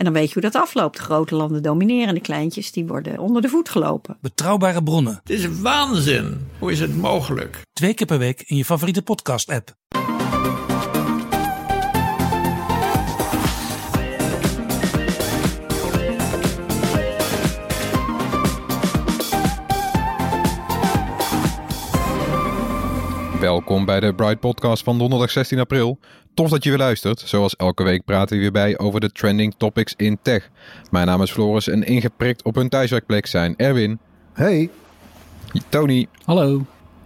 En dan weet je hoe dat afloopt. De grote landen domineren, de kleintjes die worden onder de voet gelopen. Betrouwbare bronnen. Het is waanzin. Hoe is het mogelijk? Twee keer per week in je favoriete podcast-app. Welkom bij de Bright Podcast van donderdag 16 april. Tof dat je weer luistert. Zoals elke week praten we weer bij over de trending topics in tech. Mijn naam is Floris en ingeprikt op hun thuiswerkplek zijn Erwin. Hey. Tony. Hallo.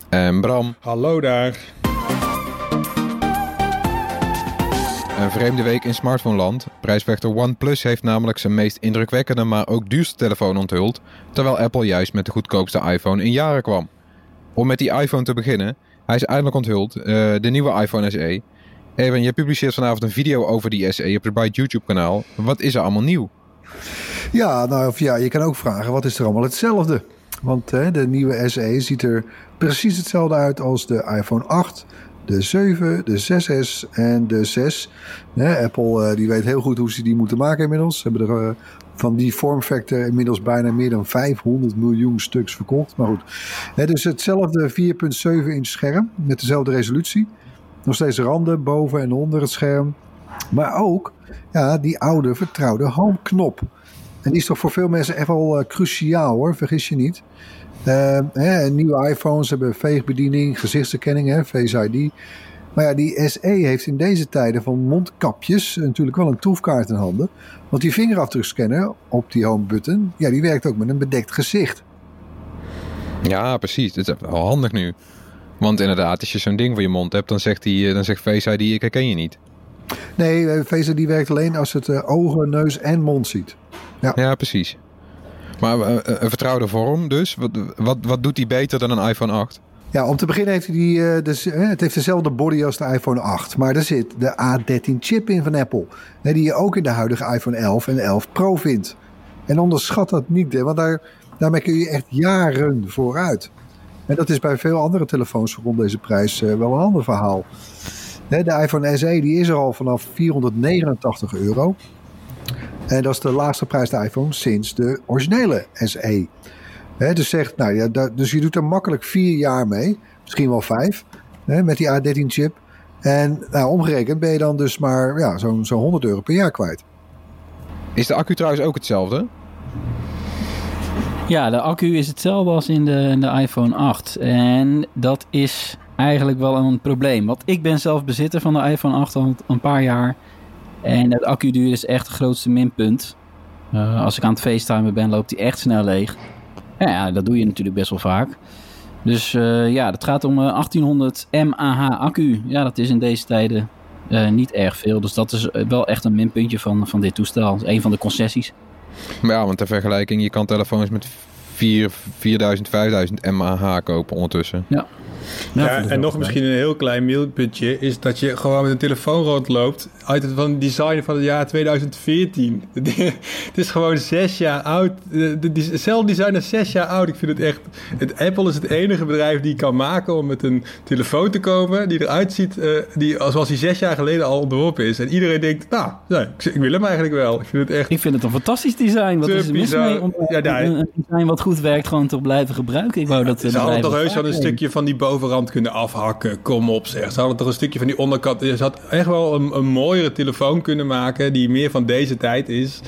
En Bram. Hallo daar. Een vreemde week in smartphoneland. Prijsvechter OnePlus heeft namelijk zijn meest indrukwekkende, maar ook duurste telefoon onthuld. Terwijl Apple juist met de goedkoopste iPhone in jaren kwam. Om met die iPhone te beginnen. Hij is eindelijk onthuld, uh, de nieuwe iPhone SE. Even, je publiceert vanavond een video over die SE op je Bright YouTube kanaal. Wat is er allemaal nieuw? Ja, nou ja, je kan ook vragen, wat is er allemaal hetzelfde? Want hè, de nieuwe SE ziet er precies hetzelfde uit als de iPhone 8, de 7, de 6S en de 6. Apple uh, die weet heel goed hoe ze die moeten maken inmiddels. Ze hebben er uh, van die vormfactor inmiddels bijna meer dan 500 miljoen stuks verkocht. Maar goed, het is hetzelfde 4.7 inch scherm met dezelfde resolutie. Nog steeds randen boven en onder het scherm. Maar ook ja, die oude vertrouwde home knop. En die is toch voor veel mensen echt wel uh, cruciaal hoor, vergis je niet. Uh, hè, nieuwe iPhones hebben veegbediening, gezichtsherkenning, hè, Face ID. Maar ja, die SE heeft in deze tijden van mondkapjes natuurlijk wel een troefkaart in handen. Want die vingerafdrukscanner op die home button, ja, die werkt ook met een bedekt gezicht. Ja, precies. Dat is wel handig nu. Want inderdaad, als je zo'n ding voor je mond hebt, dan zegt, die, dan zegt Face ID, ik herken je niet. Nee, Face ID werkt alleen als het uh, ogen, neus en mond ziet. Ja, ja precies. Maar uh, een vertrouwde vorm dus. Wat, wat, wat doet die beter dan een iPhone 8? Ja, om te beginnen heeft hij die, uh, dus, het heeft dezelfde body als de iPhone 8. Maar er zit de A13 chip in van Apple. Die je ook in de huidige iPhone 11 en 11 Pro vindt. En onderschat dat niet, hè, want daar, daarmee kun je echt jaren vooruit. En dat is bij veel andere telefoons rond deze prijs uh, wel een ander verhaal. De iPhone SE die is er al vanaf 489 euro. En dat is de laagste prijs de iPhone sinds de originele SE. Dus, zegt, nou ja, dus je doet er makkelijk vier jaar mee. Misschien wel vijf. Met die A13 chip. En nou, omgerekend ben je dan dus maar ja, zo'n zo 100 euro per jaar kwijt. Is de accu trouwens ook hetzelfde? Ja, de accu is hetzelfde als in de, in de iPhone 8. En dat is eigenlijk wel een probleem. Want ik ben zelf bezitter van de iPhone 8 al een paar jaar. En het accuduur is echt het grootste minpunt. Uh, als ik aan het facetimen ben, loopt hij echt snel leeg. Ja, dat doe je natuurlijk best wel vaak. Dus uh, ja, het gaat om uh, 1800 mAh accu. Ja, dat is in deze tijden uh, niet erg veel. Dus dat is wel echt een minpuntje van, van dit toestel. Dat is een van de concessies. Ja, want ter vergelijking, je kan telefoons met 4, 4000, 5000 mAh kopen ondertussen. Ja. Ja, ja en nog misschien een heel klein minpuntje is dat je gewoon met een telefoon rondloopt uit het van design van het jaar 2014. het is gewoon zes jaar oud. Hetzelfde design is zes jaar oud. Ik vind het echt. Het, Apple is het enige bedrijf die kan maken om met een telefoon te komen die eruit ziet uh, die, zoals hij zes jaar geleden al ontworpen is. En iedereen denkt, nou, nee, ik, ik, wil hem eigenlijk wel. Ik vind het echt. Ik vind het een fantastisch design. Wat is er mis mee om ja, nou, een, een design wat goed werkt gewoon te blijven gebruiken? Ik wou dat. Ze hadden toch heus wel een stukje van die bovenrand kunnen afhakken. Kom op, zeg. Ze hadden toch een stukje van die onderkant. Ze had echt wel een, een mooiere telefoon kunnen maken die meer van deze tijd is.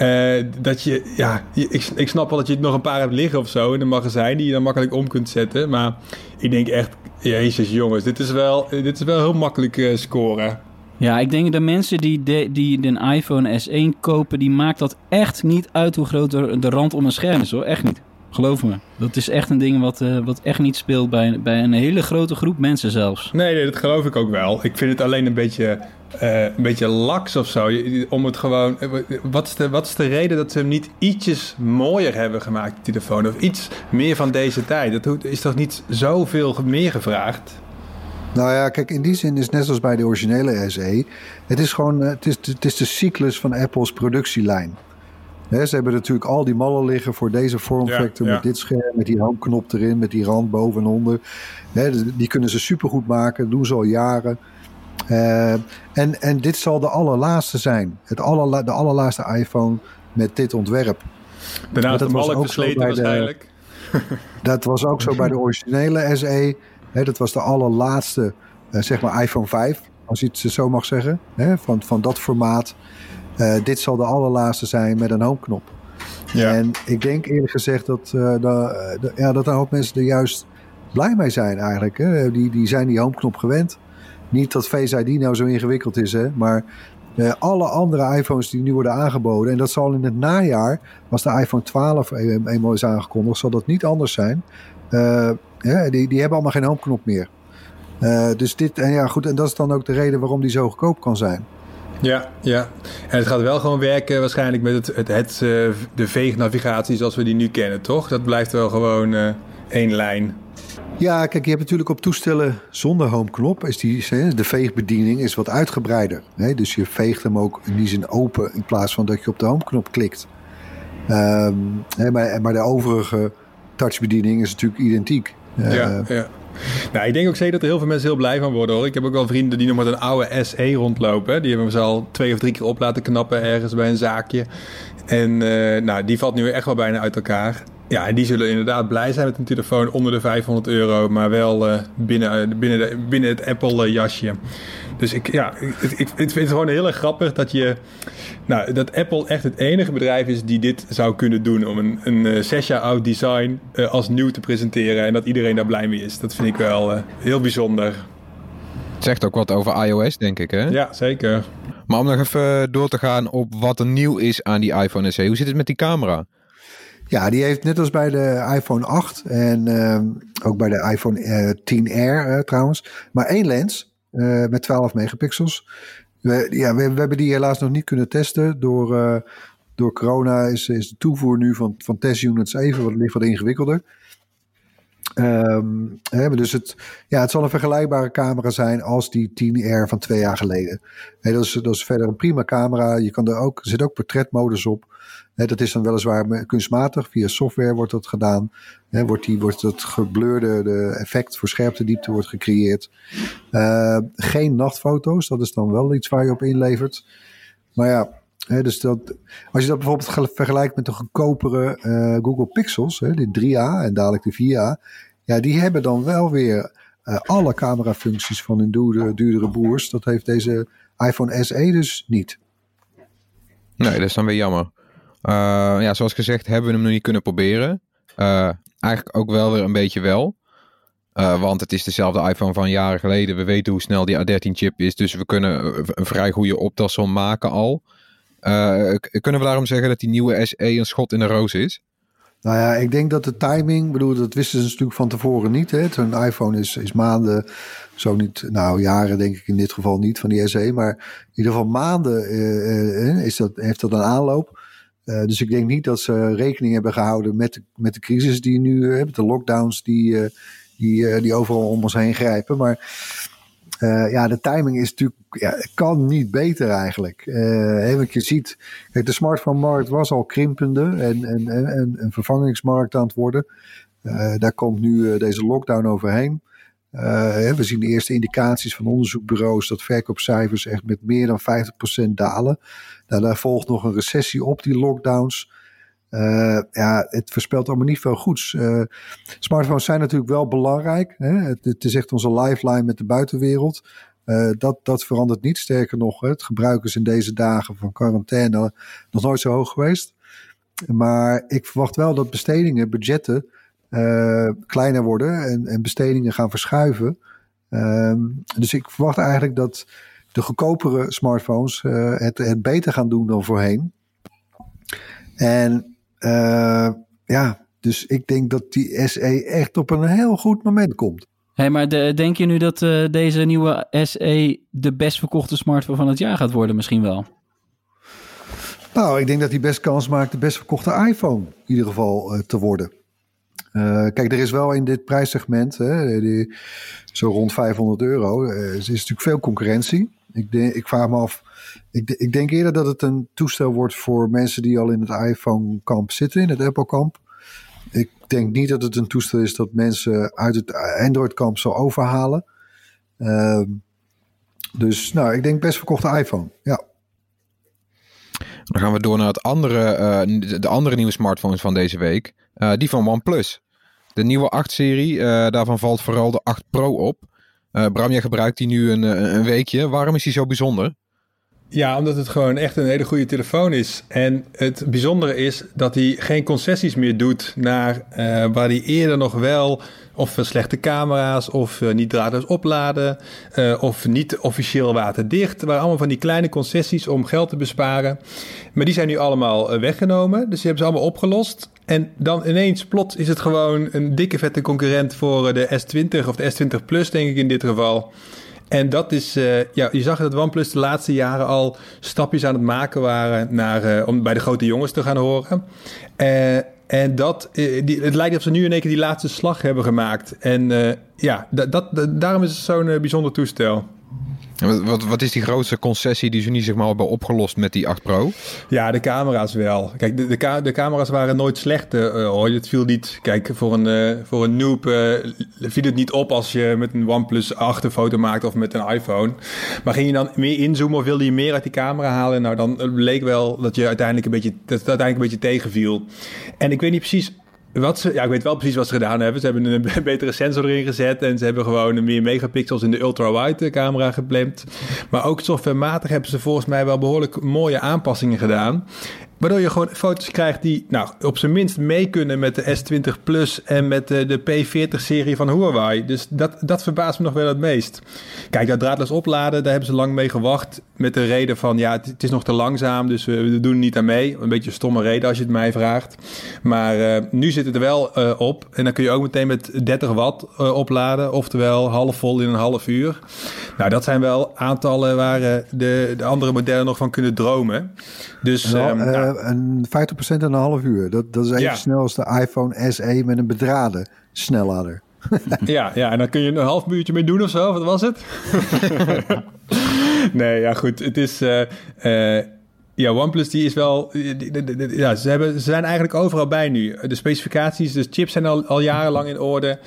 Uh, dat je, ja, ik, ik snap wel dat je het nog een paar hebt liggen of zo in een magazijn die je dan makkelijk om kunt zetten. Maar ik denk echt, jezus jongens, dit is wel, dit is wel heel makkelijk uh, scoren. Ja, ik denk de mensen die, die een iPhone S1 kopen, die maakt dat echt niet uit hoe groot de rand om een scherm is hoor. Echt niet. Geloof me. Dat is echt een ding wat, uh, wat echt niet speelt bij, bij een hele grote groep mensen zelfs. Nee, nee, dat geloof ik ook wel. Ik vind het alleen een beetje, uh, een beetje laks of zo. Om het gewoon... Wat is, de, wat is de reden dat ze hem niet ietsjes mooier hebben gemaakt, die telefoon? Of iets meer van deze tijd? Dat is toch niet zoveel meer gevraagd? Nou ja, kijk, in die zin is net zoals bij de originele SE. Het is gewoon, het is, het is de cyclus van Apple's productielijn. Ze hebben natuurlijk al die mallen liggen voor deze vormfactor. Met dit scherm, met die handknop erin, met die rand boven en onder. die kunnen ze supergoed maken, doen ze al jaren. Uh, en, en dit zal de allerlaatste zijn. Het allerla de allerlaatste iPhone met dit ontwerp. Daarna was ook versleten waarschijnlijk. dat was ook zo bij de originele SE. dat was de allerlaatste, uh, zeg maar iPhone 5, als je het zo mag zeggen. van, van dat formaat. Uh, dit zal de allerlaatste zijn met een homeknop. Ja. En ik denk eerlijk gezegd dat, uh, de, de, ja, dat een hoop mensen er juist blij mee zijn eigenlijk. Hè? Die, die zijn die homeknop gewend. Niet dat Face ID nou zo ingewikkeld is, hè, maar uh, alle andere iPhones die nu worden aangeboden, en dat zal in het najaar, als de iPhone 12 e-, eenmaal is aangekondigd, zal dat niet anders zijn. Ja, die, die hebben allemaal geen homeknop meer. Dus dit, en ja goed, en dat is dan ook de reden waarom die zo goedkoop kan zijn. Ja, ja. En het gaat wel gewoon werken waarschijnlijk met het, het, het de veegnavigatie zoals we die nu kennen, toch? Dat blijft wel gewoon één lijn. Ja, kijk, je hebt natuurlijk op toestellen zonder homeknop. Is die, de veegbediening is wat uitgebreider. Hè? Dus je veegt hem ook in die zin open in plaats van dat je op de homeknop klikt. Um, hè, maar, maar de overige touchbediening is natuurlijk identiek. Ja, uh, ja. Nou, ik denk ook zeker dat er heel veel mensen heel blij van worden hoor. Ik heb ook wel vrienden die nog met een oude SE rondlopen. Die hebben ze al twee of drie keer op laten knappen ergens bij een zaakje. En uh, nou, die valt nu echt wel bijna uit elkaar. Ja, en die zullen inderdaad blij zijn met een telefoon onder de 500 euro, maar wel uh, binnen, binnen, de, binnen het Apple-jasje. Dus ik, ja, ik, ik, ik, vind het gewoon heel erg grappig dat je. Nou, dat Apple echt het enige bedrijf is die dit zou kunnen doen. Om een, een uh, zes jaar oud design uh, als nieuw te presenteren. En dat iedereen daar blij mee is. Dat vind ik wel heel bijzonder. Het zegt ook wat over iOS, denk ik, hè? Ja, zeker. Maar om nog even door te gaan op wat er nieuw is aan die iPhone SE. Hoe zit het met die camera? Ja, die heeft net als bij de iPhone 8 en uh, ook bij de iPhone uh, eh, 10R uh, trouwens, maar één lens uh, met 12 megapixels. We, ja, we, hebben die helaas nog niet kunnen testen. Door, door corona is, is de toevoer nu van, van testunits even wat, wat ingewikkelder. Um, hè, dus het, ja, het zal een vergelijkbare camera zijn als die 10R van twee jaar geleden. Dat, is, dat is verder een prima camera. Je kan er ook, er zit ook portretmodus op dat is dan weliswaar kunstmatig, via software wordt dat gedaan. wordt, die, wordt het gebleurde de effect voor scherptediepte wordt gecreëerd. Uh, geen nachtfoto's, dat is dan wel iets waar je op inlevert. Maar ja, dus dat, als je dat bijvoorbeeld vergelijkt met de goedkopere uh, Google Pixels, de 3A en dadelijk de 4A, ja, die hebben dan wel weer uh, alle camerafuncties van hun duurdere, duurdere broers. Dat heeft deze iPhone SE dus niet. Nee, dat is dan weer jammer. Uh, ja, zoals gezegd hebben we hem nog niet kunnen proberen. Uh, eigenlijk ook wel weer een beetje wel. Uh, want het is dezelfde iPhone van jaren geleden. We weten hoe snel die A13-chip is. Dus we kunnen een vrij goede optelsom maken al. kunnen we daarom zeggen dat die nieuwe SE een schot in de roos is? Nou ja, ik denk dat de timing, bedoel, dat wisten ze natuurlijk van tevoren niet. Een iPhone is, is maanden, zo niet, nou jaren denk ik in dit geval niet van die SE, maar in ieder geval maanden is dat, heeft dat een aanloop. Uh, dus ik denk niet dat ze rekening hebben gehouden met de, met de crisis die nu hebben, uh, de lockdowns die, uh, die, die overal om ons heen grijpen. Maar ja, de timing is natuurlijk, ja, kan niet beter eigenlijk. Want je ziet, de smartphone-markt was al krimpende en, en, en een vervangingsmarkt aan het worden. daar komt nu deze lockdown overheen. We zien de eerste indicaties van onderzoekbureaus dat verkoopcijfers echt met meer dan 50% dalen. Nou, daar volgt nog een recessie op, die lockdowns. Uh, ja, het voorspelt allemaal niet veel goeds. Uh, smartphones zijn natuurlijk wel belangrijk. Hè? Het, het, is echt onze lifeline met de buitenwereld. Dat, dat verandert niet. Sterker nog, het gebruik is in deze dagen van quarantaine nog nooit zo hoog geweest. Maar ik verwacht wel dat bestedingen, budgetten kleiner worden en, en bestedingen gaan verschuiven. Ehm, dus ik verwacht eigenlijk dat de goedkopere smartphones uh, het, het beter gaan doen dan voorheen. En uh, ja, dus ik denk dat die SE echt op een heel goed moment komt. Hey, maar de, denk je nu dat deze nieuwe SE de best verkochte smartphone van het jaar gaat worden misschien wel? Nou, ik denk dat hij best kans maakt de best verkochte iPhone in ieder geval te worden. Uh, kijk, er is wel in dit prijssegment, hè, die, zo rond 500 euro, uh, is natuurlijk veel concurrentie. Ik, denk, ik vraag me af, ik, ik, denk eerder dat het een toestel wordt voor mensen die al in het iPhone-kamp zitten, in het Apple-kamp. Ik denk niet dat het een toestel is dat mensen uit het Android-kamp zal overhalen. Uh, dus nou, ik denk best verkochte iPhone, ja. Dan gaan we door naar het andere, uh, de andere nieuwe smartphones van deze week. Uh, die van OnePlus. De nieuwe 8-serie, uh, daarvan valt vooral de 8 Pro op. Bram, jij gebruikt die nu een, een weekje. Waarom is die zo bijzonder? Ja, omdat het gewoon echt een hele goede telefoon is. En het bijzondere is dat hij geen concessies meer doet naar uh, waar hij eerder nog wel of slechte camera's of uh, niet draadloos opladen uh, of niet officieel waterdicht. Er waren allemaal van die kleine concessies om geld te besparen. Maar die zijn nu allemaal weggenomen, dus die hebben ze allemaal opgelost. En dan ineens, plot, is het gewoon een dikke vette concurrent voor de S20 of de S20 Plus, denk ik in dit geval. En dat is, uh, ja, je zag dat OnePlus de laatste jaren al stapjes aan het maken waren naar, uh, om bij de grote jongens te gaan horen. En dat, die, het lijkt alsof ze nu in één keer die laatste slag hebben gemaakt. En ja, dat, dat, daarom is het zo'n bijzonder toestel. Wat, wat, is die grootste concessie die ze niet zeg maar hebben opgelost met die 8 Pro? Ja, de camera's wel. Kijk, de, de, camera's waren nooit slecht. Uh. Het viel niet. Kijk, voor een, uh, voor een noob viel het niet op als je met een OnePlus 8 een foto maakte of met een iPhone. Maar ging je dan meer inzoomen of wilde je meer uit die camera halen? Nou, dan bleek wel dat je uiteindelijk een beetje, dat het uiteindelijk een beetje tegenviel. En ik weet niet precies wat ze, ja, ik weet wel precies wat ze gedaan hebben. Ze hebben een betere sensor erin gezet en ze hebben gewoon meer megapixels in de ultra-wide camera gepland. Maar ook softwarematig hebben ze volgens mij wel behoorlijk mooie aanpassingen gedaan. Waardoor je gewoon foto's krijgt die nou, op zijn minst mee kunnen met de S20 Plus en met de, de P40-serie van Huawei. Dus dat, dat verbaast me nog wel het meest. Kijk, dat draadloos opladen, daar hebben ze lang mee gewacht. Met de reden van, ja, het, is nog te langzaam, dus we, we, doen niet aan mee. Een beetje een stomme reden als je het mij vraagt. Maar uh, nu zit het er wel uh, op. En dan kun je ook meteen met 30 watt uh, opladen. Oftewel half vol in een half uur. Nou, dat zijn wel aantallen waar de, de andere modellen nog van kunnen dromen. Dus... Nou, een 50% in een half uur. Dat, dat is even snel als de iPhone SE met een bedraden snellader. ja, ja, en dan kun je een half uurtje mee doen of zo. Wat was het? nee, ja goed. Het is... Uh, uh, ja, OnePlus die is wel. Ja, ze, hebben, ze zijn eigenlijk overal bij nu. De specificaties, de chips zijn al, al jarenlang in orde.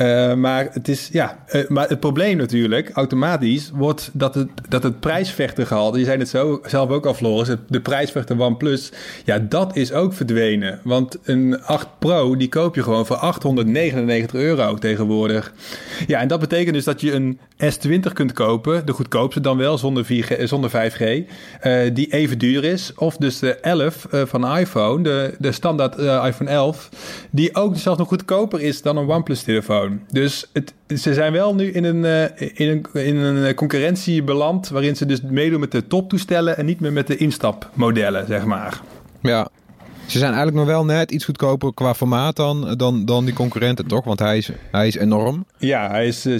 Uh, maar het is ja. Uh, maar het probleem natuurlijk, automatisch, wordt dat het, dat het prijsvechtergehalte. Je zei het zo zelf ook al, Floris. De prijsvechter OnePlus. Ja, dat is ook verdwenen. Want een 8 Pro, die koop je gewoon voor 899 euro tegenwoordig. Ja, en dat betekent dus dat je een S20 kunt kopen. De goedkoopste dan wel, zonder, 4G, zonder 5G. Uh, die even duur is. Of dus de 11 uh, van iPhone, de, de standaard uh, iPhone 11, die ook zelfs nog goedkoper is dan een OnePlus telefoon. Dus het, ze zijn wel nu in een, uh, in, een, in een concurrentie beland waarin ze dus meedoen met de toptoestellen en niet meer met de instapmodellen, zeg maar. Ja, ze zijn eigenlijk nog wel net iets goedkoper qua formaat dan, dan, dan die concurrenten, toch? Want hij is, hij is enorm. Ja, hij is 6,8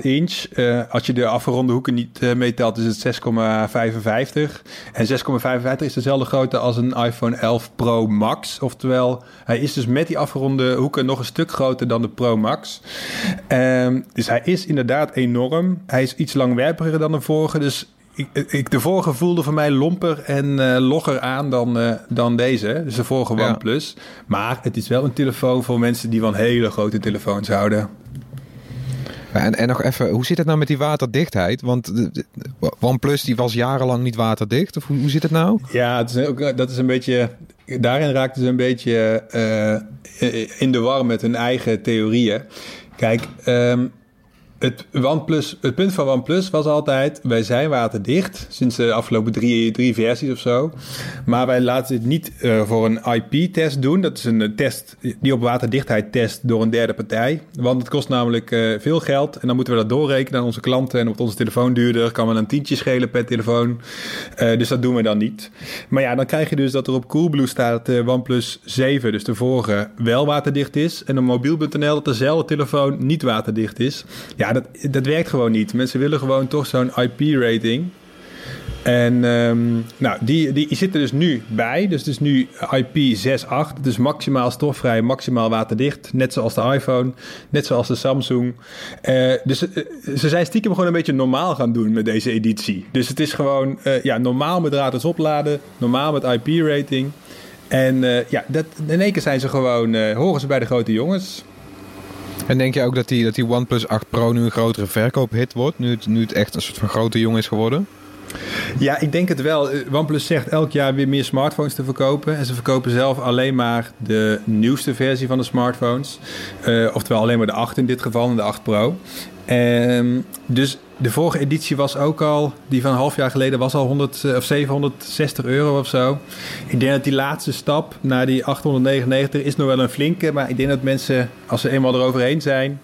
inch. Uh, als je de afgeronde hoeken niet uh, meetelt, is het 6,55. En 6,55 is dezelfde grootte als een iPhone 11 Pro Max. Oftewel, hij is dus met die afgeronde hoeken nog een stuk groter dan de Pro Max. Um, dus hij is inderdaad enorm. Hij is iets langwerpiger dan de vorige. Dus ik, ik, de vorige voelde voor mij lomper en uh, logger aan dan, uh, dan deze. Dus de vorige OnePlus. Maar het is wel een telefoon voor mensen die van hele grote telefoons houden. En, en nog even, hoe zit het nou met die waterdichtheid? Want de, de, OnePlus die was jarenlang niet waterdicht. Of hoe, hoe zit het nou? Ja, het is ook, dat is een beetje... Daarin raakten ze een beetje uh, in de war met hun eigen theorieën. Kijk, um, het, OnePlus, het punt van OnePlus was altijd: wij zijn waterdicht sinds de afgelopen drie, versies of zo. Maar wij laten dit niet uh, voor een IP-test doen. Dat is een test die op waterdichtheid test door een derde partij. Want het kost namelijk uh, veel geld en dan moeten we dat doorrekenen aan onze klanten. En op onze telefoon duurder kan wel een tientje schelen per telefoon. Dus dat doen we dan niet. Maar ja, dan krijg je dus dat er op Coolblue staat uh, OnePlus 7, dus de vorige, wel waterdicht is. En op mobiel.nl dat dezelfde telefoon niet waterdicht is. Ja, dat, dat werkt gewoon niet. Mensen willen gewoon toch zo'n IP-rating. En ehm, nou, die, die zit er dus nu bij. Dus het is nu IP68. Dus maximaal stofvrij, maximaal waterdicht. Net zoals de iPhone, net zoals de Samsung. Uh, dus uh, ze zijn stiekem gewoon een beetje normaal gaan doen met deze editie. Dus het is gewoon uh, ja, normaal met draadloos opladen, normaal met IP-rating. En ja, dat, in één keer zijn ze gewoon, horen ze bij de grote jongens. En denk je ook dat die, dat die OnePlus 8 Pro nu een grotere verkoophit wordt? Nu het, nu het echt een soort van grote jongen is geworden? Ja, ik denk het wel. OnePlus zegt elk jaar weer meer smartphones te verkopen. En ze verkopen zelf alleen maar de nieuwste versie van de smartphones. Uh, oftewel alleen maar de 8 in dit geval en de 8 Pro. Um, dus de vorige editie was ook al, die van een half jaar geleden was al 100 of 760 euro of zo. Ik denk dat die laatste stap naar die 899 is nog wel een flinke. Maar ik denk dat mensen, als ze eenmaal eroverheen zijn,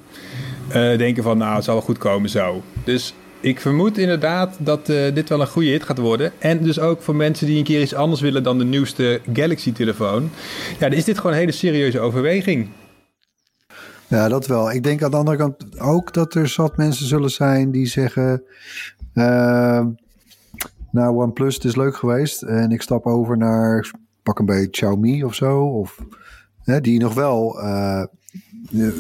uh, denken van nou, het zal wel goed komen zo. Dus ik vermoed inderdaad dat uh, dit wel een goede hit gaat worden. En dus ook voor mensen die een keer iets anders willen dan de nieuwste Galaxy-telefoon. Ja, dan is dit gewoon een hele serieuze overweging. Ja, dat wel. Ik denk aan de andere kant ook dat er zat mensen zullen zijn die zeggen... Uh, nou, OnePlus, is leuk geweest. En ik stap over naar, pak een beetje Xiaomi of zo. Of, hè, die nog wel uh,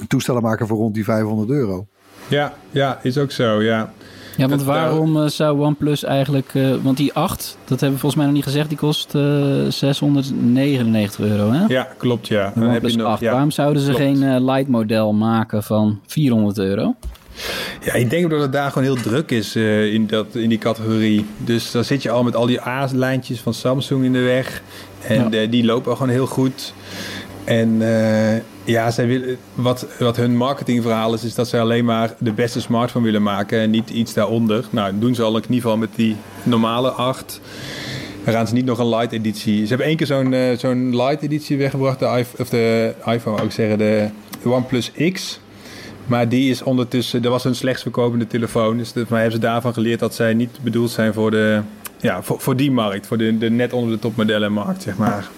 toestellen maken voor rond die 500 euro. Ja, ja, is ook zo, ja. Ja, want waarom uh, zou OnePlus eigenlijk... Uh, want die 8, dat hebben we volgens mij nog niet gezegd... die kost uh, 699 euro, hè? Ja, klopt, ja. Dan heb je nog, 8. Ja, waarom zouden ze klopt. geen light model maken van 400 euro? Ja, ik denk dat het daar gewoon heel druk is in, dat, in die categorie. Dus dan zit je al met al die A-lijntjes van Samsung in de weg. En ja. die lopen gewoon heel goed. En uh, ja, zij willen, wat, wat hun marketingverhaal is, is dat zij alleen maar de beste smartphone willen maken en niet iets daaronder. Nou, doen ze al ieder geval met die normale 8. Dan gaan ze niet nog een light editie. Ze hebben één keer zo'n uh, zo'n light editie weggebracht, de, of de iPhone, ook zeggen, de OnePlus X. Maar die is ondertussen, dat was een slechts verkopende telefoon. Dus maar hebben ze daarvan geleerd dat zij niet bedoeld zijn voor, de, ja, voor, voor die markt, voor de, de net onder de topmodellen markt, zeg maar.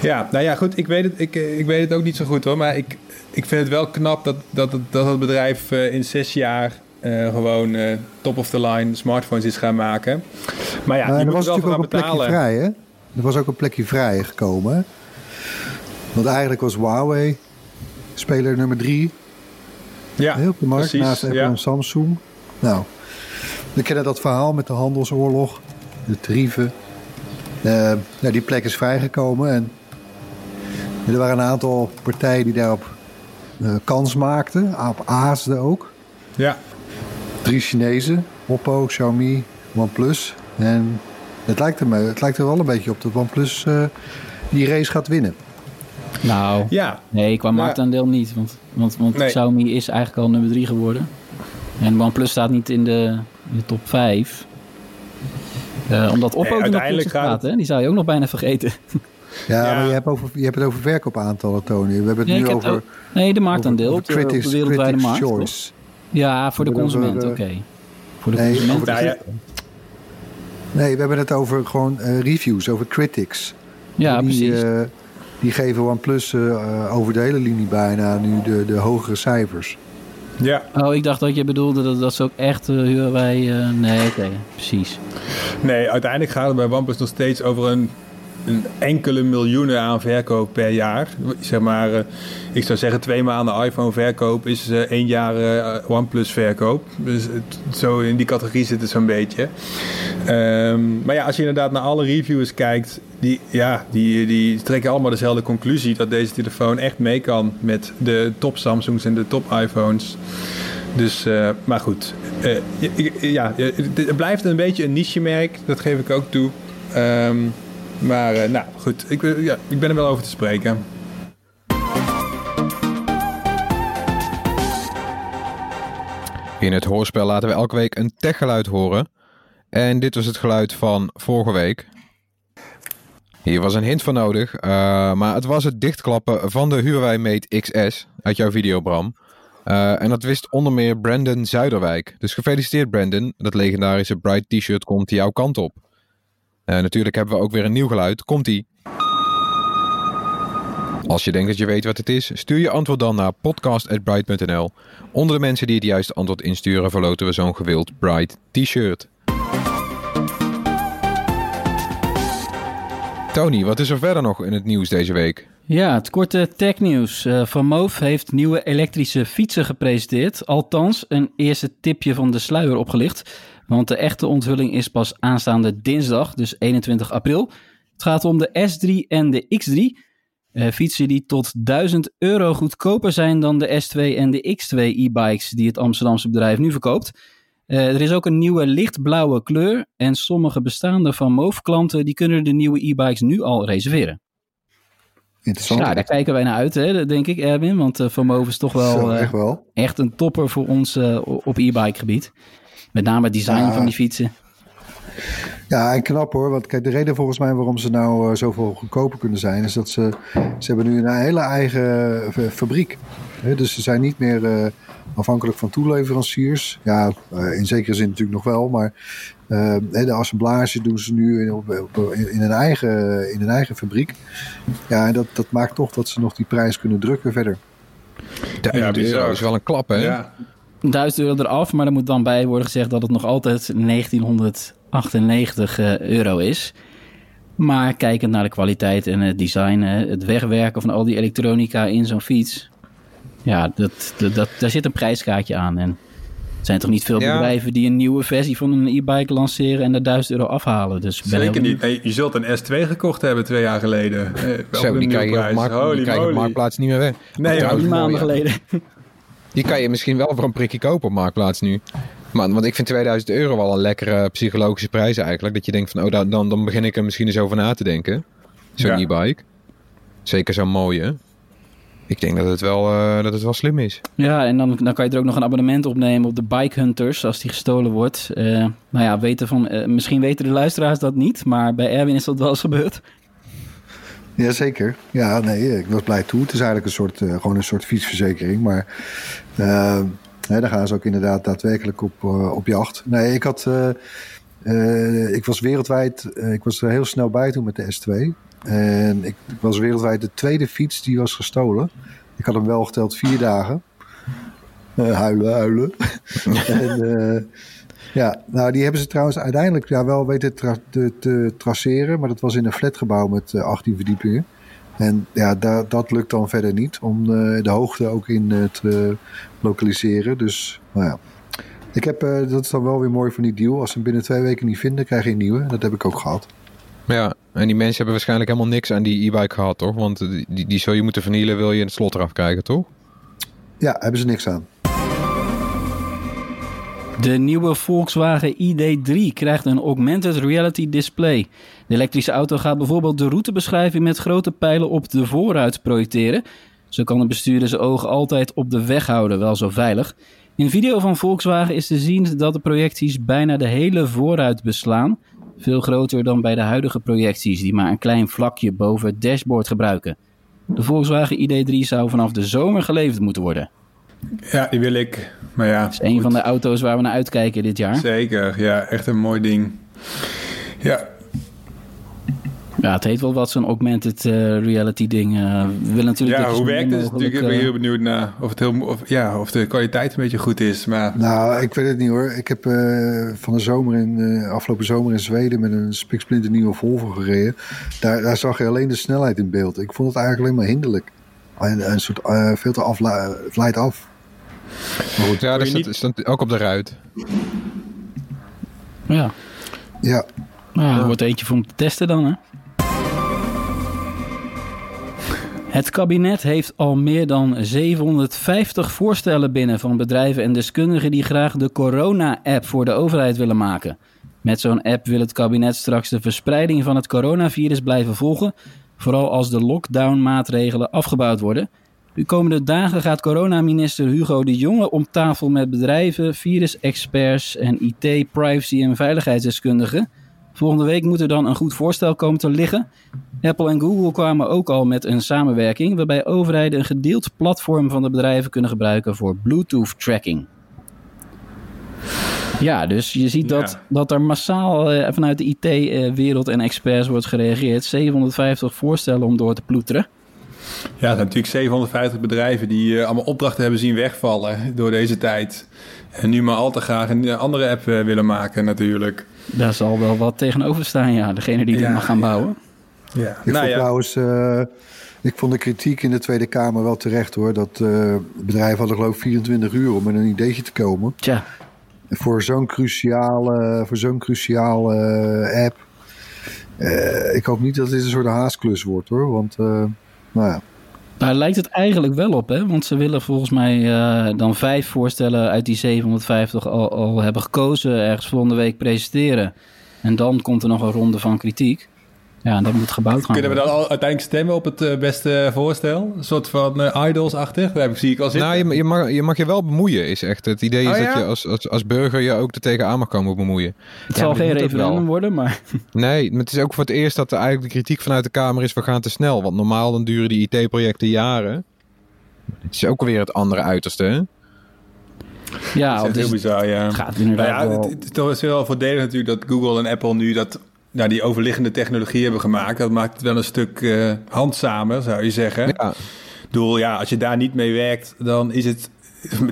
Ja, nou ja, goed. Ik weet het, ik, eh, ik weet het ook niet zo goed hoor. Maar ik, ik vind het wel knap dat, dat, het, dat het bedrijf uh, in zes jaar uh, gewoon uh, top of the line smartphones is gaan maken. Maar ja, je er moet was wel natuurlijk gaan ook een plekje vrij, hè? Er was ook een plekje vrij gekomen. Want eigenlijk was Huawei speler nummer drie Ja, op de markt. precies, naast Apple ja. en Samsung. Nou, we kennen dat verhaal met de handelsoorlog. De tarieven. Uh, nou, die plek is vrijgekomen. En er waren een aantal partijen die daarop uh, kans maakten. Op ASD ook. Ja, Drie Chinezen. Oppo, Xiaomi, OnePlus. En het lijkt, er, me- het lijkt er wel een beetje op dat OnePlus uh, die race gaat winnen. Nou, ja. nee, qua marktaandeel niet. Want, want, want Nee. Xiaomi is eigenlijk al nummer 3 geworden. En OnePlus staat niet in de, in de top 5. Eh, omdat Oppo Nee, nog uiteindelijk gaat gaat, het- hè? Die zou je ook nog bijna vergeten. Ja, Ja. maar je hebt, over, je hebt het over verkoopaantallen, Tony. We hebben het Nee, nu over, het ook- nee, de marktaandeel over op de, op de critics, wereldwijde critics markt. toch? choice. Ja, voor de consument, oké. Voor de nee, consument. de- ja, Nee, we hebben het over gewoon eh, reviews, over critics. ja, die, precies. eh, die geven OnePlus eh, over de hele linie bijna nu de, de hogere cijfers. ja. Oh, ik dacht dat je bedoelde dat, dat ze ook echt uh, Huawei... eh, nee, oké, precies. Nee, uiteindelijk gaat het bij OnePlus nog steeds over een, een enkele miljoenen aan verkoop per jaar. Zeg maar, eh, ik zou zeggen twee maanden iPhone verkoop is eh, één jaar eh, OnePlus verkoop. Dus het- zo in die categorie zit het zo'n beetje. Ehm, maar ja, als je inderdaad naar alle reviewers kijkt, die, ja, die, die trekken allemaal dezelfde conclusie dat deze telefoon echt mee kan met de top Samsungs en de top iPhones. Dus, maar goed. Ja, ja, het blijft een beetje een niche-merk, dat geef ik ook toe. Ehm, maar eh, nou goed, ik, eh, ja, ik ben er wel over te spreken. In het hoorspel laten we elke week een techgeluid horen. En dit was het geluid van vorige week. Hier was een hint voor nodig, eh, maar het was het dichtklappen van de Huawei Mate XS uit jouw video, Bram. En dat wist onder meer Brandon Zuiderwijk. Dus gefeliciteerd Brandon, dat legendarische Bright T-shirt komt jouw kant op. Eh, natuurlijk hebben we ook weer een nieuw geluid. Komt-ie. Als je denkt dat je weet wat het is, stuur je antwoord dan naar podcast.bright.nl. Onder de mensen die het juiste antwoord insturen, verloten we zo'n gewild Bright T-shirt. Tony, wat is er verder nog in het nieuws deze week? Ja, het korte technieuws. Eh, van Moof heeft nieuwe elektrische fietsen gepresenteerd. Althans, een eerste tipje van de sluier opgelicht. Want de echte onthulling is pas aanstaande dinsdag, dus 21 april. Het gaat om de S3 en de X3. Uh, fietsen die tot 1000 euro goedkoper zijn dan de S2 en de X2 e-bikes die het Amsterdamse bedrijf nu verkoopt. Uh, er is ook een nieuwe lichtblauwe kleur en sommige bestaande Van Moof klanten die kunnen de nieuwe e-bikes nu al reserveren. Interessant. Daar kijken wij naar uit, hè, denk ik, Erwin. Want uh, Van Moof is toch wel, Zo, echt, wel. echt een topper voor ons op e-bike gebied. Met name het design ja. van die fietsen. Ja, en knap hoor. Want kijk, de reden volgens mij waarom ze nou uh, zoveel goedkoper kunnen zijn, is dat ze, ze hebben nu een hele eigen fabriek. He, dus ze zijn niet meer uh, afhankelijk van toeleveranciers. Ja, uh, in zekere zin natuurlijk nog wel, maar de assemblage doen ze nu in, op, op, in, een, eigen, in een eigen fabriek. Ja, en dat, dat maakt toch dat ze nog die prijs kunnen drukken verder. Ja, dat is wel een klap, hè? Ja. 1000 euro eraf, maar er moet dan bij worden gezegd dat het nog altijd 1998 euro is. Maar kijkend naar de kwaliteit en het design, het wegwerken van al die elektronica in zo'n fiets. Ja, dat, dat, dat, daar zit een prijskaartje aan. En er zijn toch niet veel ja. bedrijven die een nieuwe versie van een e-bike lanceren en er 1000 euro afhalen. Dus Zeker niet. Nee, je zult een S2 gekocht hebben twee jaar geleden. Eh, Zo, die je op, markt, die je op Marktplaats niet meer weg. Nee, drie maanden geleden. Die kan je misschien wel voor een prikje kopen op Marktplaats nu. Maar, want ik vind 2000 euro wel een lekkere psychologische prijs eigenlijk. Dat je denkt van, oh, dan, dan, dan begin ik er misschien eens over na te denken. Zo'n ja. e-bike. Zeker zo'n mooie. Ik denk dat het, wel, uh, dat het wel slim is. Ja, en dan, dan kan je er ook nog een abonnement opnemen op de Bike Hunters als die gestolen wordt. Uh, nou ja, weten van, uh, misschien weten de luisteraars dat niet, maar bij Erwin is dat wel eens gebeurd. Jazeker. Ja, nee, ik was blij toe. Het is eigenlijk een soort, uh, gewoon een soort fietsverzekering. Maar hè, daar gaan ze ook inderdaad daadwerkelijk op, uh, op jacht. Nee, ik had... ik was wereldwijd... ik was er heel snel bij toen met de S2. En ik, ik was wereldwijd de tweede fiets die was gestolen. Ik had hem wel geteld vier dagen. huilen, huilen. en... Ja, nou die hebben ze trouwens uiteindelijk ja, wel weten tra te, te, traceren. Maar dat was in een flatgebouw met uh, 18 verdiepingen. En ja, da dat lukt dan verder niet om uh, de hoogte ook in uh, te lokaliseren. Dus nou ja, ik heb, dat is dan wel weer mooi van die deal. Als ze hem binnen twee weken niet vinden, krijg je een nieuwe. Dat heb ik ook gehad. Ja, en die mensen hebben waarschijnlijk helemaal niks aan die e-bike gehad, toch? Want die, die, die zou je moeten vernielen, wil je het slot eraf krijgen, toch? Ja, hebben ze niks aan. De nieuwe Volkswagen ID3 krijgt een augmented reality display. De elektrische auto gaat bijvoorbeeld de routebeschrijving met grote pijlen op de voorruit projecteren. Zo kan de bestuurder zijn ogen altijd op de weg houden, wel zo veilig. In video van Volkswagen is te zien dat de projecties bijna de hele voorruit beslaan. Veel groter dan bij de huidige projecties, die maar een klein vlakje boven het dashboard gebruiken. De Volkswagen ID3 zou vanaf de zomer geleverd moeten worden. Ja, die wil ik. Maar ja, dat is een goed. van de auto's waar we naar uitkijken dit jaar. Zeker, ja, echt een mooi ding. Ja. Ja, het heet wel wat zo'n augmented uh, reality ding. Uh, we willen natuurlijk ja, hoe werkt het? Natuurlijk, ik ben heel benieuwd naar of, het heel, of, ja, of de kwaliteit een beetje goed is. Maar... Nou, ik weet het niet hoor. Ik heb uh, van de zomer in, afgelopen zomer in Zweden met een spiksplinter nieuwe Volvo gereden. Daar, daar zag je alleen de snelheid in beeld. Ik vond het eigenlijk alleen maar hinderlijk. Een, een soort veel te af, leidt af. Maar goed, ja, dat niet... stond ook op de ruit. Ja. Ja. Nou, er wordt eentje voor om te testen dan, hè? Het kabinet heeft al meer dan 750 voorstellen binnen van bedrijven en deskundigen die graag de corona-app voor de overheid willen maken. Met zo'n app wil het kabinet straks de verspreiding van het coronavirus blijven volgen, vooral als de lockdown-maatregelen afgebouwd worden. De komende dagen gaat coronaminister Hugo de Jonge om tafel met bedrijven, virusexperts en IT, privacy en veiligheidsdeskundigen. Volgende week moet er dan een goed voorstel komen te liggen. Apple en Google kwamen ook al met een samenwerking waarbij overheden een gedeeld platform van de bedrijven kunnen gebruiken voor Bluetooth tracking. Ja, dus je ziet dat, ja. dat er massaal uh, vanuit de IT-wereld en experts wordt gereageerd. 750 voorstellen om door te ploeteren. Ja, er zijn natuurlijk 750 bedrijven die uh, allemaal opdrachten hebben zien wegvallen door deze tijd. En nu maar al te graag een andere app uh, willen maken natuurlijk. Daar zal wel wat tegenover staan, ja. Degene die ja, dit mag gaan bouwen. Ja. Ik Nou vond ja. trouwens, eh, ik vond de kritiek in de Tweede Kamer wel terecht hoor. Dat eh bedrijven hadden geloof ik 24 uur om met een ideetje te komen. Tja, Voor zo'n cruciale, voor zo'n cruciale eh, app. Eh, ik hoop niet dat dit een soort haasklus wordt hoor. Want, eh, nou ja. daar lijkt het eigenlijk wel op, hè? Want ze willen volgens mij dan vijf voorstellen uit die 750 al, al hebben gekozen, ergens volgende week presenteren. En dan komt er nog een ronde van kritiek. Ja, en dat moet gebouwd gaan Kunnen we dan al uiteindelijk stemmen op het eh, beste voorstel? Een soort van eh, idols-achtig? Daar heb ik- zie ik al zitten. Nou, je, je, mag, je mag je wel bemoeien, is echt. Het idee is Oh, dat ja? je als, als, als burger je ook er tegenaan mag komen bemoeien. Het zal geen referendum worden, maar Nee, maar het is ook voor het eerst dat er eigenlijk de kritiek vanuit de Kamer is... we gaan te snel, want normaal dan duren die IT-projecten jaren. Het is ook weer het andere uiterste, hè? ja, dat is heel is, bizar, ja. het gaat inderdaad Nou ja, wel... het, het is wel voordelig natuurlijk dat Google en Apple nu dat, nou, die overliggende technologie hebben gemaakt. Dat maakt het wel een stuk eh, handzamer, zou je zeggen. Ja, Ik bedoel, ja, als je daar niet mee werkt, dan is het...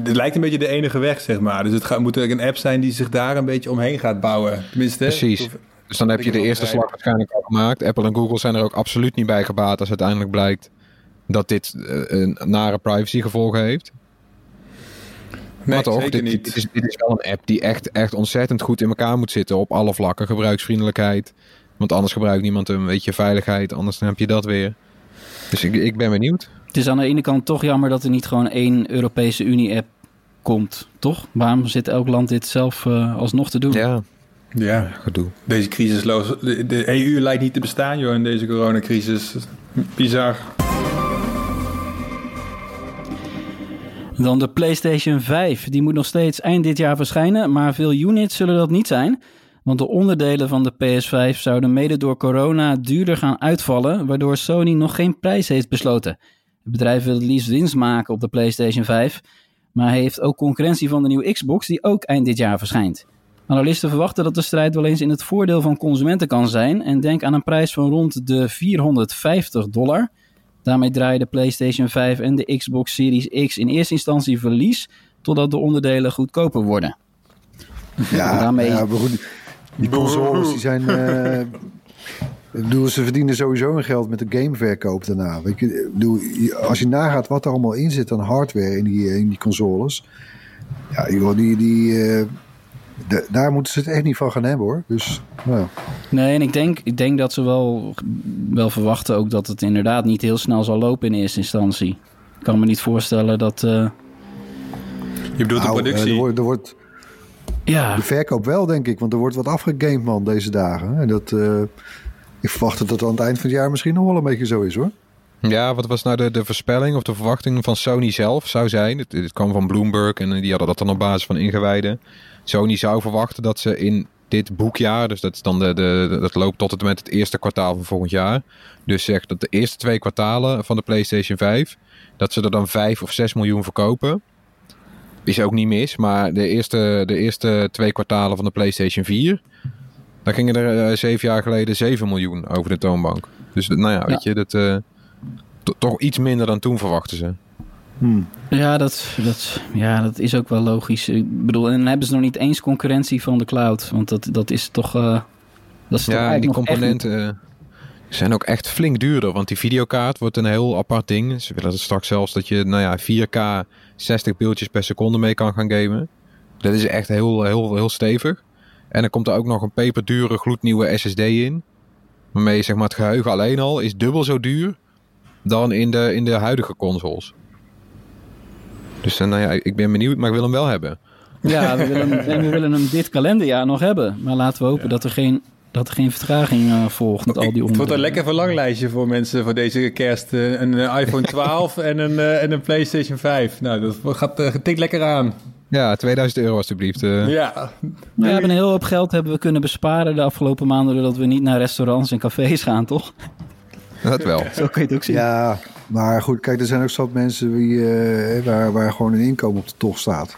Het lijkt een beetje de enige weg, zeg maar. Dus het gaat, moet ook een app zijn die zich daar een beetje omheen gaat bouwen. Tenminste, precies. Dus dan heb je de eerste slag waarschijnlijk al gemaakt. Apple en Google zijn er ook absoluut niet bij gebaat... als uiteindelijk blijkt dat dit eh, een nare privacygevolgen heeft. Nee, maar toch, zeker dit, niet. Dit, is, dit is wel een app die echt, echt ontzettend goed in elkaar moet zitten... op alle vlakken. Gebruiksvriendelijkheid. Want anders gebruikt niemand hem. Weet je, veiligheid. Anders dan heb je dat weer. Dus ik, ik ben benieuwd. Het is aan de ene kant toch jammer dat er niet gewoon één Europese Unie-app komt, toch? Waarom zit elk land dit zelf eh, alsnog te doen? Ja, Ja, gedoe. deze crisisloos... De, de EU lijkt niet te bestaan, joh, in deze coronacrisis. Bizar. Dan de PlayStation 5. Die moet nog steeds eind dit jaar verschijnen, maar veel units zullen dat niet zijn. Want de onderdelen van de PS5 zouden mede door corona duurder gaan uitvallen, waardoor Sony nog geen prijs heeft besloten. Het bedrijf wil het liefst winst maken op de PlayStation 5, maar heeft ook concurrentie van de nieuwe Xbox die ook eind dit jaar verschijnt. Analisten verwachten dat de strijd wel eens in het voordeel van consumenten kan zijn en denk aan een prijs van rond de 450 dollar. Daarmee draaien de PlayStation 5 en de Xbox Series X in eerste instantie verlies, totdat de onderdelen goedkoper worden. Ja, Daarmee- ja maar goed, die consoles die zijn... eh, ik bedoel, ze verdienen sowieso hun geld met de gameverkoop daarna. Ik bedoel, als je nagaat wat er allemaal in zit aan hardware in die, in die consoles. Ja, joh, die, die, eh, da- daar moeten ze het echt niet van gaan hebben hoor. Dus, nou, Nee, en ik denk, ik denk dat ze wel, wel verwachten ook dat het inderdaad niet heel snel zal lopen in eerste instantie. Ik kan me niet voorstellen dat... eh, Je bedoelt de nou, productie. eh, er wordt, er wordt, ja, de verkoop wel denk ik, want er wordt wat afgegamed man deze dagen. En dat, eh, ik verwacht dat dat aan het eind van het jaar misschien nog wel een beetje zo is hoor. Ja, wat was nou de, de voorspelling of de verwachting van Sony zelf zou zijn? Dit, dit kwam van Bloomberg en die hadden dat dan op basis van ingewijden. Sony zou verwachten dat ze in dit boekjaar, dus dat, is dan de, dat loopt tot en met het eerste kwartaal van volgend jaar. Dus zegt dat de eerste twee kwartalen van de PlayStation 5, dat ze er dan 5 of 6 miljoen verkopen. Is ook niet mis, maar de eerste, de eerste twee kwartalen van de PlayStation 4, daar gingen er eh, zeven jaar geleden 7 miljoen over de toonbank. Dus nou ja, weet je, dat, eh, to- toch iets minder dan toen verwachten ze. Ja, dat, dat, ja, dat is ook wel logisch. Ik bedoel, en dan hebben ze nog niet eens concurrentie van de cloud. Want dat, dat is toch... eh, dat is Ja, die echt componenten eh, zijn ook echt flink duurder. Want die videokaart wordt een heel apart ding. Ze willen het straks zelfs dat je nou ja, 4K 60 beeldjes per seconde mee kan gaan gamen. Dat is echt heel, heel, heel stevig. En dan komt er ook nog een peperdure gloednieuwe SSD in. Waarmee zeg maar, het geheugen alleen al is dubbel zo duur dan in de, in de huidige consoles. Dus eh, nou ja, ik ben benieuwd, maar ik wil hem wel hebben. Ja, we willen, en we willen hem dit kalenderjaar nog hebben. Maar laten we hopen dat, er geen, dat er geen vertraging eh, volgt met al die Het wordt een onderdelen. lekker verlanglijstje voor mensen voor deze kerst. Eh, Een iPhone 12 en, een, en een PlayStation 5. Nou, dat gaat uh, getikt lekker aan. Ja, 2000 euro alstublieft. Ja. We hebben een heel hoop geld hebben we kunnen besparen de afgelopen maanden... doordat we niet naar restaurants en cafés gaan, toch? Dat wel. Zo kun je het ook zien. Ja, maar goed, kijk, er zijn ook zat mensen wie, eh, waar, waar gewoon een inkomen op de tocht staat.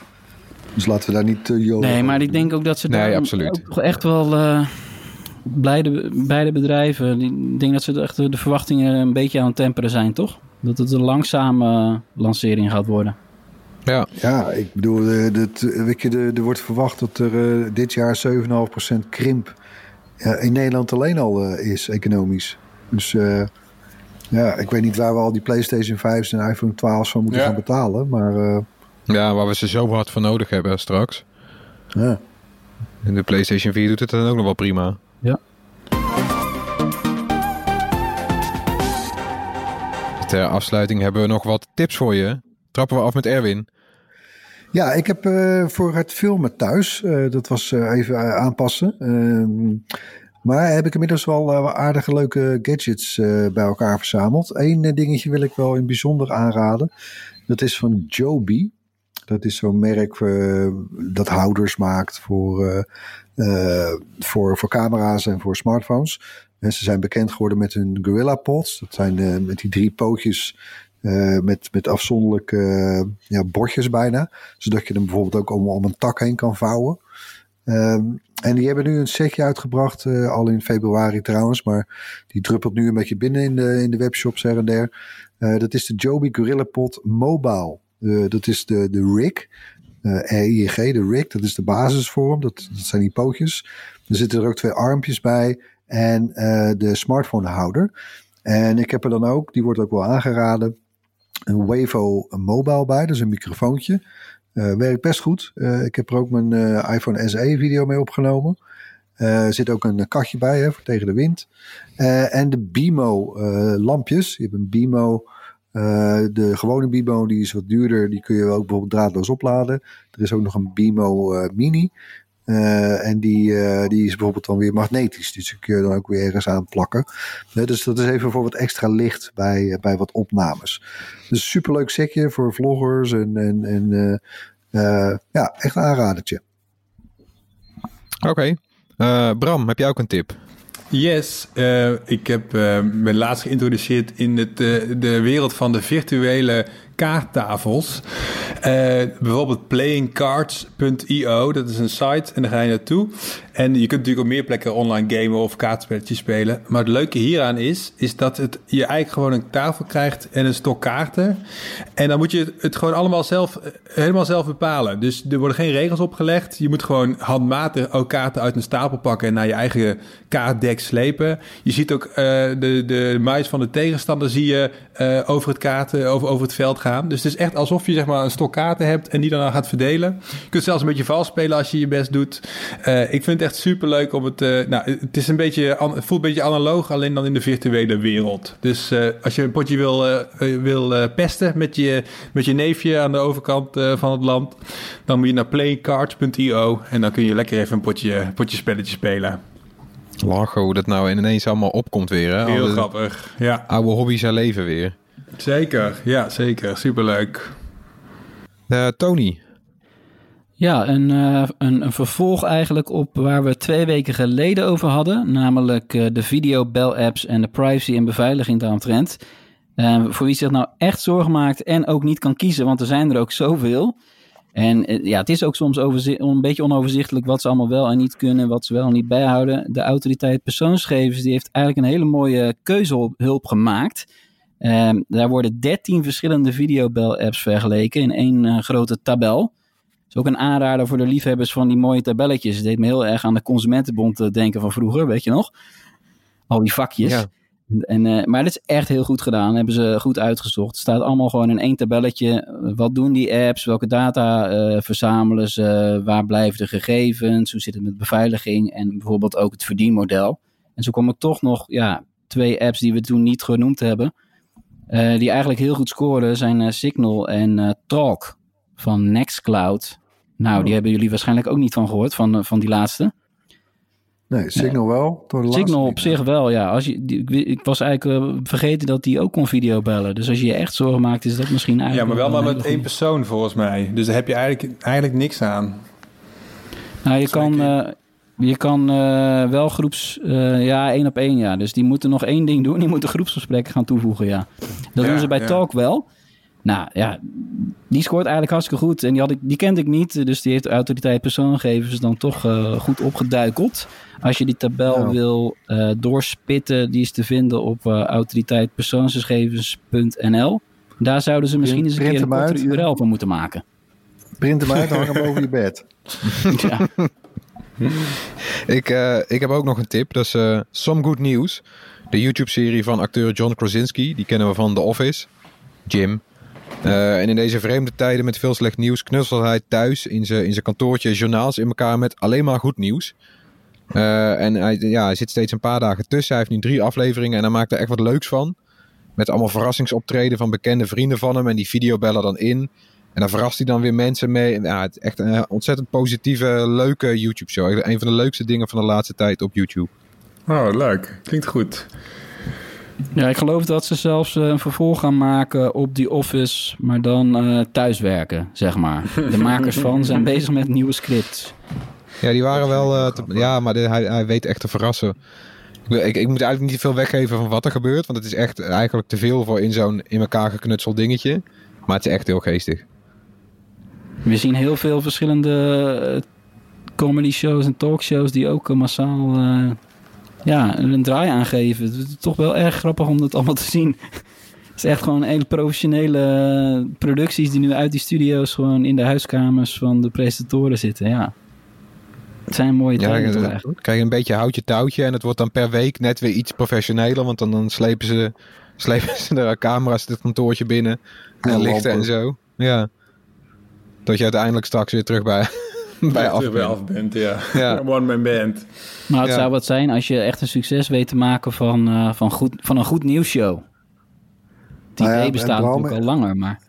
Dus laten we daar niet uh, joden. Nee, maar ik denk ook dat ze Nee, daar absoluut. ook toch echt wel eh beide, beide bedrijven... die- Ik denk dat ze echt de verwachtingen een beetje aan het temperen zijn, toch? Dat het een langzame lancering gaat worden. Ja, Ja, ik bedoel, dat, weet je, er, wordt verwacht dat er eh, dit jaar 7,5% krimp eh, in Nederland alleen al is, economisch. Dus uh, ja, ik weet niet waar we al die PlayStation 5's en iPhone 12's van moeten gaan betalen. Maar, uh, ja, waar we ze zo hard voor nodig hebben straks. Ja. En de PlayStation 4 doet het dan ook nog wel prima. Ja. Ter afsluiting hebben we nog wat tips voor je. Trappen we af met Erwin. Ja, ik heb uh, voor het filmen thuis, uh, dat was uh, even aanpassen. Maar heb ik inmiddels wel aardige leuke gadgets bij elkaar verzameld. Eén dingetje wil ik wel in bijzonder aanraden. Dat is van Joby. Dat is zo'n merk dat houders maakt voor, voor, voor camera's en voor smartphones. En ze zijn bekend geworden met hun Gorilla Pods. Dat zijn met die drie pootjes met, met afzonderlijke ja, bordjes bijna. Zodat je hem bijvoorbeeld ook om, om een tak heen kan vouwen. Um, en die hebben nu een setje uitgebracht, uh, al in februari trouwens. Maar die druppelt nu een beetje binnen in de, in de webshops her en der. dat is de Joby Gorilla Pod Mobile. dat is de, de rig. RIG, de rig, dat is de basisvorm. Dat, dat zijn die pootjes. Er zitten er ook twee armpjes bij. En de smartphonehouder. En ik heb er dan ook, die wordt ook wel aangeraden een Wavo Mobile bij, dus een microfoontje. Uh, werkt best goed. Uh, ik heb er ook mijn uh, iPhone SE video mee opgenomen. Er zit ook een katje bij hè, voor tegen de wind. en de Bimo lampjes. Je hebt een Bimo. de gewone Bimo die is wat duurder. Die kun je ook bijvoorbeeld draadloos opladen. Er is ook nog een Bimo Mini. Uh, en die, uh, die is bijvoorbeeld dan weer magnetisch. Dus die kun je dan ook weer ergens aan plakken. Uh, dus dat is even voor wat extra licht bij, bij wat opnames. Dus een superleuk setje voor vloggers. En, en, en ja, echt een aanradertje. Oké. Okay. Bram, heb jij ook een tip? Yes, uh, ik heb uh, me laatst geïntroduceerd in het, uh, de wereld van de virtuele kaarttafels. bijvoorbeeld playingcards.io, dat is een site en daar ga je naartoe. En je kunt natuurlijk op meer plekken online gamen of kaartspelletjes spelen. Maar het leuke hieraan is, is dat het, je eigenlijk gewoon een tafel krijgt en een stok kaarten. En dan moet je het gewoon allemaal zelf, helemaal zelf bepalen. Dus er worden geen regels opgelegd. Je moet gewoon handmatig ook kaarten uit een stapel pakken en naar je eigen kaartdek slepen. Je ziet ook uh, de, de muis van de tegenstander zie je uh, over het kaarten, over, over het veld gaan. Dus het is echt alsof je zeg maar een stok kaarten hebt en die dan gaat verdelen. Je kunt zelfs een beetje vals spelen als je je best doet. Uh, ik vind het echt super leuk om het. Uh, nou, het is een beetje, het voelt een beetje analoog, alleen dan in de virtuele wereld. Dus uh, als je een potje wil, wil pesten met je, met je neefje aan de overkant van het land, dan moet je naar playcards.io en dan kun je lekker even een potje, potje spelletje spelen. Lachen hoe dat nou ineens allemaal opkomt weer. Hè? Heel grappig, ja. Oude hobby's leven weer. Zeker, ja, zeker. Superleuk. Tony, ja, een, uh, een, een, vervolg eigenlijk op waar we twee weken geleden over hadden. Namelijk uh, de video, bell apps en de privacy en beveiliging daaromtrent. Uh, voor wie zich nou echt zorgen maakt en ook niet kan kiezen, want er zijn er ook zoveel. En ja, het is ook soms een beetje onoverzichtelijk wat ze allemaal wel en niet kunnen, wat ze wel en niet bijhouden. De autoriteit persoonsgegevens die heeft eigenlijk een hele mooie keuzehulp gemaakt. Ehm, daar worden 13 verschillende videobel apps vergeleken in één grote tabel is ook een aanrader voor de liefhebbers van die mooie tabelletjes. Het deed me heel erg aan de Consumentenbond eh, denken van vroeger, weet je nog? Al die vakjes. Ja. En, uh, maar het is echt heel goed gedaan. Hebben ze goed uitgezocht. Het staat allemaal gewoon in één tabelletje. Wat doen die apps? Welke data verzamelen ze? Waar blijven de gegevens? Hoe zit het met beveiliging? En bijvoorbeeld ook het verdienmodel. En zo komen toch nog ja, twee apps die we toen niet genoemd hebben. Uh, die eigenlijk heel goed scoren zijn Signal en Talk van Nextcloud. Nou, die oh. hebben jullie waarschijnlijk ook niet van gehoord, van, eh, van die laatste. Nee, Signal wel. Door Signal op zich wel, ja. Als je, ik was eigenlijk uh, vergeten dat die ook kon videobellen. Dus als je je echt zorgen maakt, is dat misschien eigenlijk... Ja, maar wel maar met één persoon volgens mij. Dus daar heb je eigenlijk, eigenlijk niks aan. Nou, je kan, uh, je kan uh, wel groeps... ja, één op één, ja. Dus die moeten nog één ding doen. Die moeten groepsgesprekken gaan toevoegen, ja. Dat doen ze bij Talk wel. Nou ja, die scoort eigenlijk hartstikke goed. En die, had ik, die kende ik niet. Dus die heeft de autoriteit persoongegevens dan toch uh, goed opgeduikeld. Als je die tabel wil uh, doorspitten, die is te vinden op uh, autoriteitpersoonsgegevens.nl. Daar zouden ze misschien eens een keer een URL van moeten maken. Print hem uit, hang hem boven je bed. ja. Ik, ik heb ook nog een tip. Dat is Some Good News. De YouTube-serie van acteur John Krasinski, die kennen we van The Office. Jim. Uh, en in deze vreemde tijden met veel slecht nieuws knutselt hij thuis in zijn kantoortje journaals in elkaar met alleen maar goed nieuws. Uh, en hij, ja, hij zit steeds een paar dagen tussen. Hij heeft nu drie afleveringen en hij maakt er echt wat leuks van. Met allemaal verrassingsoptreden van bekende vrienden van hem. En die videobellen dan in. En dan verrast hij dan weer mensen mee. Ja, het is echt een ontzettend positieve, leuke YouTube-show. Een van de leukste dingen van de laatste tijd op YouTube. Oh, leuk. Klinkt goed. Ja, ik geloof dat ze zelfs een vervolg gaan maken op die Office, maar dan uh, thuiswerken, zeg maar. De makers van zijn bezig met nieuwe scripts. Ja, die waren wel. Uh, te, ja, maar de, hij, hij weet echt te verrassen. Ik, ik, ik, moet eigenlijk niet veel weggeven van wat er gebeurt, want het is echt eigenlijk te veel voor in zo'n in elkaar geknutseld dingetje. Maar het is echt heel geestig. We zien heel veel verschillende comedy shows en talkshows die ook massaal uh, ja, een draai aangeven. Het is toch wel erg grappig om dat allemaal te zien. Het is echt gewoon hele professionele producties die nu uit die studio's gewoon in de huiskamers van de presentatoren zitten. Ja. Het zijn mooie ja, tijden dan eigenlijk. krijg je een beetje houtje touwtje en het wordt dan per week net weer iets professioneler. Want dan, dan slepen, ze, slepen ze de camera's het kantoortje binnen. En Ja, lichten en zo. Ja. Dat je uiteindelijk straks weer terug bij, bij Ja, af terug bij bent. af bent, ja. Ja. One man band. Maar het Ja. zou wat zijn als je echt een succes weet te maken van, eh, van, goed, van een goed nieuwsshow. Het Nou ja, idee bestaat natuurlijk al langer, maar...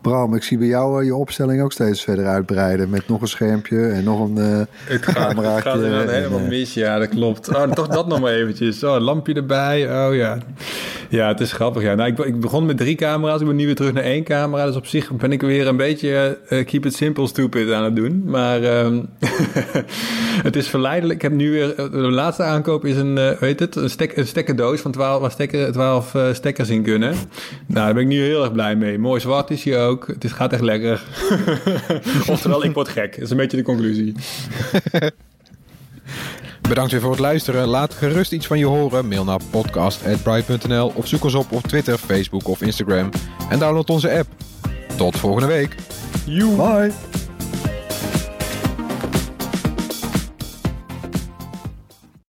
Bram, ik zie bij jou eh, je opstelling ook steeds verder uitbreiden. Met nog een schermpje en nog een eh Het gaat, het gaat helemaal eh, mis, ja, dat klopt. Oh, toch dat nog maar eventjes. Oh, lampje erbij, oh ja. Ja, het is grappig, ja. Nou, ik, ik begon met drie camera's, ik ben nu weer terug naar één camera. Dus op zich ben ik weer een beetje keep it simple stupid aan het doen. Maar ehm, het is verleidelijk. Ik heb nu weer, de laatste aankoop is een, eh weet het, een, stek, een stekkerdoos van 12, waar stekker, 12 eh, stekkers in kunnen. Nou, daar ben ik nu heel erg blij mee. Mooi zwart is hij ook. Het is, gaat echt lekker. Oftewel, ik word gek. Dat is een beetje de conclusie. Bedankt weer voor het luisteren. Laat gerust iets van je horen. Mail naar podcast.bright.nl of zoek ons op op Twitter, Facebook of Instagram. En download onze app. Tot volgende week. Bye.